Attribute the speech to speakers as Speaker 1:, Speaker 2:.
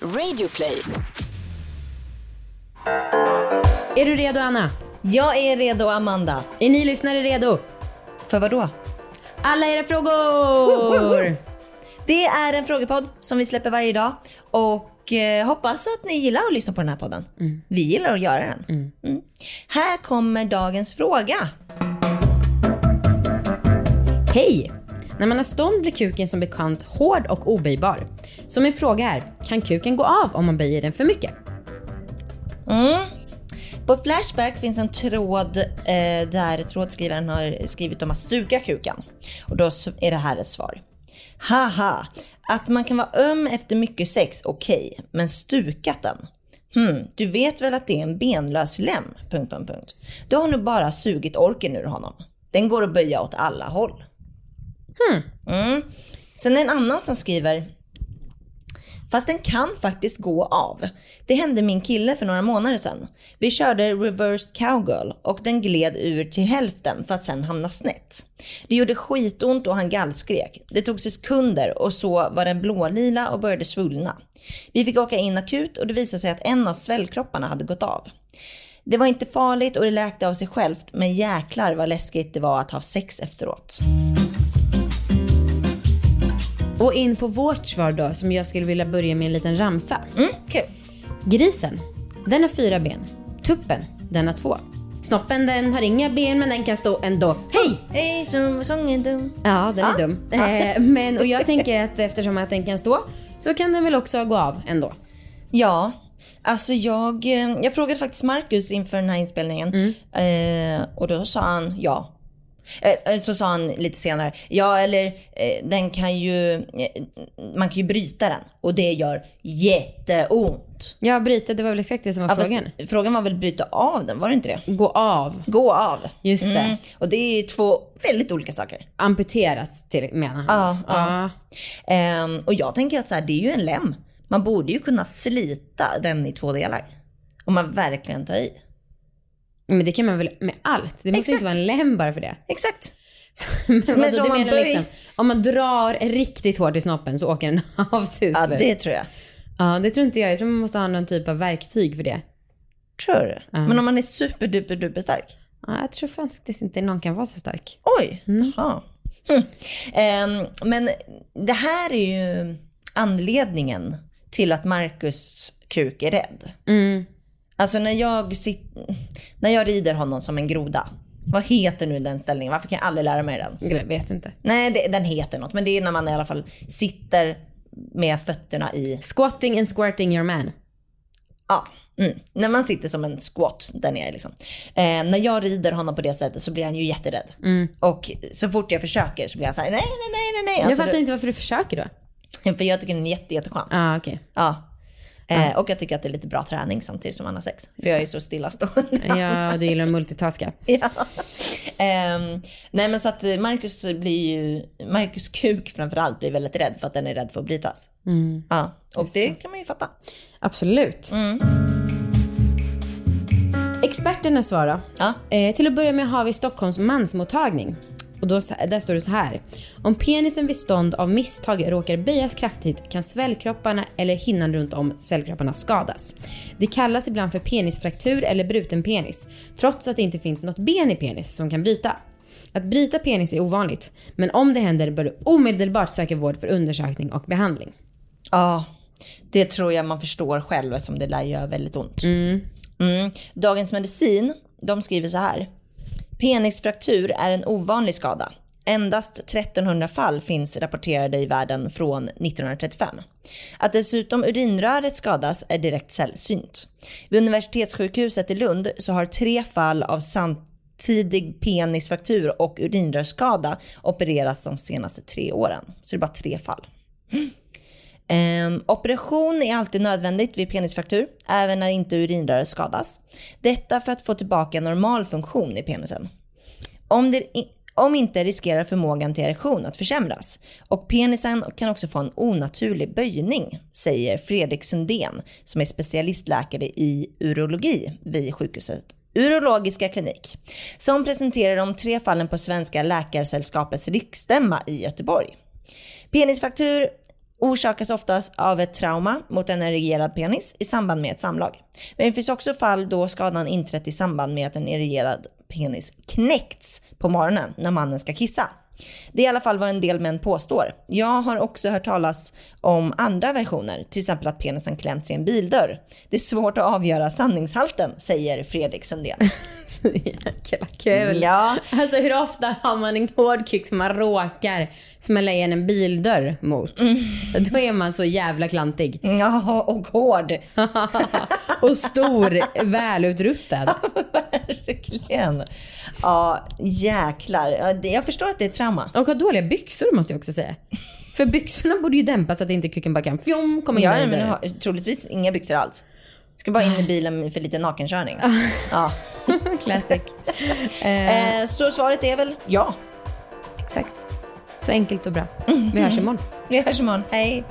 Speaker 1: Radioplay.
Speaker 2: Är du redo Anna?
Speaker 3: Jag är redo Amanda.
Speaker 2: Är ni lyssnare redo?
Speaker 3: För vad då?
Speaker 2: Alla era frågor!
Speaker 3: Det är en frågepodd som vi släpper varje dag och eh, hoppas att ni gillar att lyssna på den här podden. Vi gillar att göra den. Mm. Här kommer dagens fråga.
Speaker 2: Hej! När man har stånd blir kuken som bekant hård och oböjbar. Så min fråga är, kan kuken gå av om man böjer den för mycket?
Speaker 3: Mm. På Flashback finns en tråd eh, där trådskrivaren har skrivit om att stuka kuken. Och då är det här ett svar. Haha, att man kan vara öm efter mycket sex, okej, men stukat den? Hmm, du vet väl att det är en benlös lem? Punkt, punkt, punkt. Du har nog bara sugit orken ur honom. Den går att böja åt alla håll. Mm. Sen är det en annan som skriver Fast den kan faktiskt gå av. Det hände min kille för några månader sedan. Vi körde reversed cowgirl och den gled ur till hälften för att sen hamna snett. Det gjorde skitont och han gallskrek. Det tog sekunder och så var den blålila och började svullna. Vi fick åka in akut och det visade sig att en av svällkropparna hade gått av. Det var inte farligt och det läkte av sig självt men jäklar vad läskigt det var att ha sex efteråt.
Speaker 2: Och in på vårt svar då, som jag skulle vilja börja med en liten ramsa.
Speaker 3: Mm, kul.
Speaker 2: Grisen, den har fyra ben. Tuppen, den har två. Snoppen, den har inga ben men den kan stå ändå. Hej!
Speaker 3: Hej, som sången dum.
Speaker 2: Ja, den är
Speaker 3: Ah.
Speaker 2: dum. Eh, men, och jag tänker att eftersom att den kan stå så kan den väl också gå av ändå.
Speaker 3: Ja, alltså jag, eh, jag frågade faktiskt Marcus inför den här inspelningen eh, och då sa han ja. Eh, eh, så sa han lite senare, ja eller eh, den kan ju, man kan ju bryta den och det gör jätteont.
Speaker 2: Ja, bryta, det var väl exakt det som var
Speaker 3: Ja,
Speaker 2: frågan.
Speaker 3: frågan var väl bryta av den, var det inte det?
Speaker 2: Gå av,
Speaker 3: Gå av.
Speaker 2: just det.
Speaker 3: Mm, och det är ju två väldigt olika saker.
Speaker 2: Amputeras till, menar han.
Speaker 3: Ja,
Speaker 2: ja.
Speaker 3: Ehm, och jag tänker att så här, det är ju en lem. Man borde ju kunna slita den i två delar. Om man verkligen tar i.
Speaker 2: Men det kan man väl med allt? Det måste
Speaker 3: Exakt.
Speaker 2: inte vara en lem bara för det.
Speaker 3: Exakt.
Speaker 2: Men
Speaker 3: Men om man
Speaker 2: menar
Speaker 3: böj-
Speaker 2: liksom, om man drar riktigt hårt i snoppen så åker den av till
Speaker 3: Ja, det tror jag.
Speaker 2: Ja, det tror inte jag. Jag tror man måste ha någon typ av verktyg för det.
Speaker 3: Tror du? Men om man är superduper duper stark?
Speaker 2: Ja, jag tror faktiskt inte någon kan vara så stark.
Speaker 3: Oj, jaha. Hm. Ehm, men det här är ju anledningen till att Marcus kuk är rädd.
Speaker 2: Mm.
Speaker 3: Alltså när jag, sit, när jag rider honom som en groda. Vad heter nu den ställningen? Varför kan jag aldrig lära mig den?
Speaker 2: Jag vet inte.
Speaker 3: Nej, det, den heter något. Men det är när man i alla fall sitter med fötterna i...
Speaker 2: Squatting and squirting your man.
Speaker 3: Ja, mm. när man sitter som en squat där nere liksom. Eh, när jag rider honom på det sättet så blir han ju jätterädd. Och så fort jag försöker så blir han så här: nej, nej, nej, nej, nej.
Speaker 2: jag
Speaker 3: Alltså,
Speaker 2: fattar
Speaker 3: det-
Speaker 2: inte varför du försöker då.
Speaker 3: För jag tycker den är jätte, jätteskön.
Speaker 2: Ja, okej.
Speaker 3: Ja. Eh, och jag tycker att det är lite bra träning samtidigt som man har sex. För jag är så stillastående.
Speaker 2: Ja, du gillar att multitaska.
Speaker 3: ja. Ehm, nej men så att eh, Marcus blir ju, Marcus kuk framförallt blir väldigt rädd för att den är rädd för att brytas. Ja, och det kan man ju fatta.
Speaker 2: Absolut. Experterna svarar.
Speaker 3: Ja.
Speaker 2: Eh, till att börja med har vi Stockholms mansmottagning. Och då, där står det så här. Om penisen vid stånd av misstag råkar böjas kraftigt kan svällkropparna eller hinnan runt om svällkropparna skadas. Det kallas ibland för penisfraktur eller bruten penis, trots att det inte finns något ben i penis som kan bryta. Att bryta penis är ovanligt, men om det händer bör du omedelbart söka vård för undersökning och behandling.
Speaker 3: Ja, det tror jag man förstår själv eftersom det lär göra väldigt ont. Mm. Dagens Medicin, de skriver så här. Penisfraktur är en ovanlig skada. Endast 1300 fall finns rapporterade i världen från 1935. Att dessutom urinröret skadas är direkt sällsynt. Vid universitetssjukhuset i Lund så har tre fall av samtidig penisfraktur och urinrörsskada opererats de senaste tre åren. Så det är bara tre fall. Eh, operation är alltid nödvändigt vid penisfraktur, även när inte urinröret skadas. Detta för att få tillbaka normal funktion i penisen. Om, det, om inte riskerar förmågan till erektion att försämras. Och penisen kan också få en onaturlig böjning, säger Fredrik Sundén som är specialistläkare i urologi vid sjukhuset Urologiska klinik. Som presenterar de tre fallen på Svenska Läkarsällskapets riksstämma i Göteborg. Penisfraktur orsakas oftast av ett trauma mot en erigerad penis i samband med ett samlag. Men det finns också fall då skadan inträtt i samband med att en erigerad penis knäckts på morgonen när mannen ska kissa. Det är i alla fall vad en del män påstår. Jag har också hört talas om andra versioner, till exempel att penisen klämts i en bildörr. Det är svårt att avgöra sanningshalten, säger Fredrik Sundén.
Speaker 2: Jäkla kul.
Speaker 3: Ja.
Speaker 2: Alltså hur ofta har man en hård kick som man råkar smälla igen en bildörr mot? Då är man så jävla klantig.
Speaker 3: Ja, och hård.
Speaker 2: Och stor, välutrustad.
Speaker 3: Verkligen. Ja, jäklar. Ja, det- Jag förstår att det är trauma.
Speaker 2: Och har dåliga byxor måste jag också säga. För byxorna borde ju dämpas så att inte kuken bara kan fjom komma in
Speaker 3: Ja,
Speaker 2: där i
Speaker 3: men troligtvis inga byxor alls. Ska bara in i bilen för lite nakenkörning. Ja.
Speaker 2: Classic. Eh,
Speaker 3: Eh, så svaret är väl ja.
Speaker 2: exakt. Så enkelt och bra. Vi hörs imorgon.
Speaker 3: Vi hörs imorgon. Hej.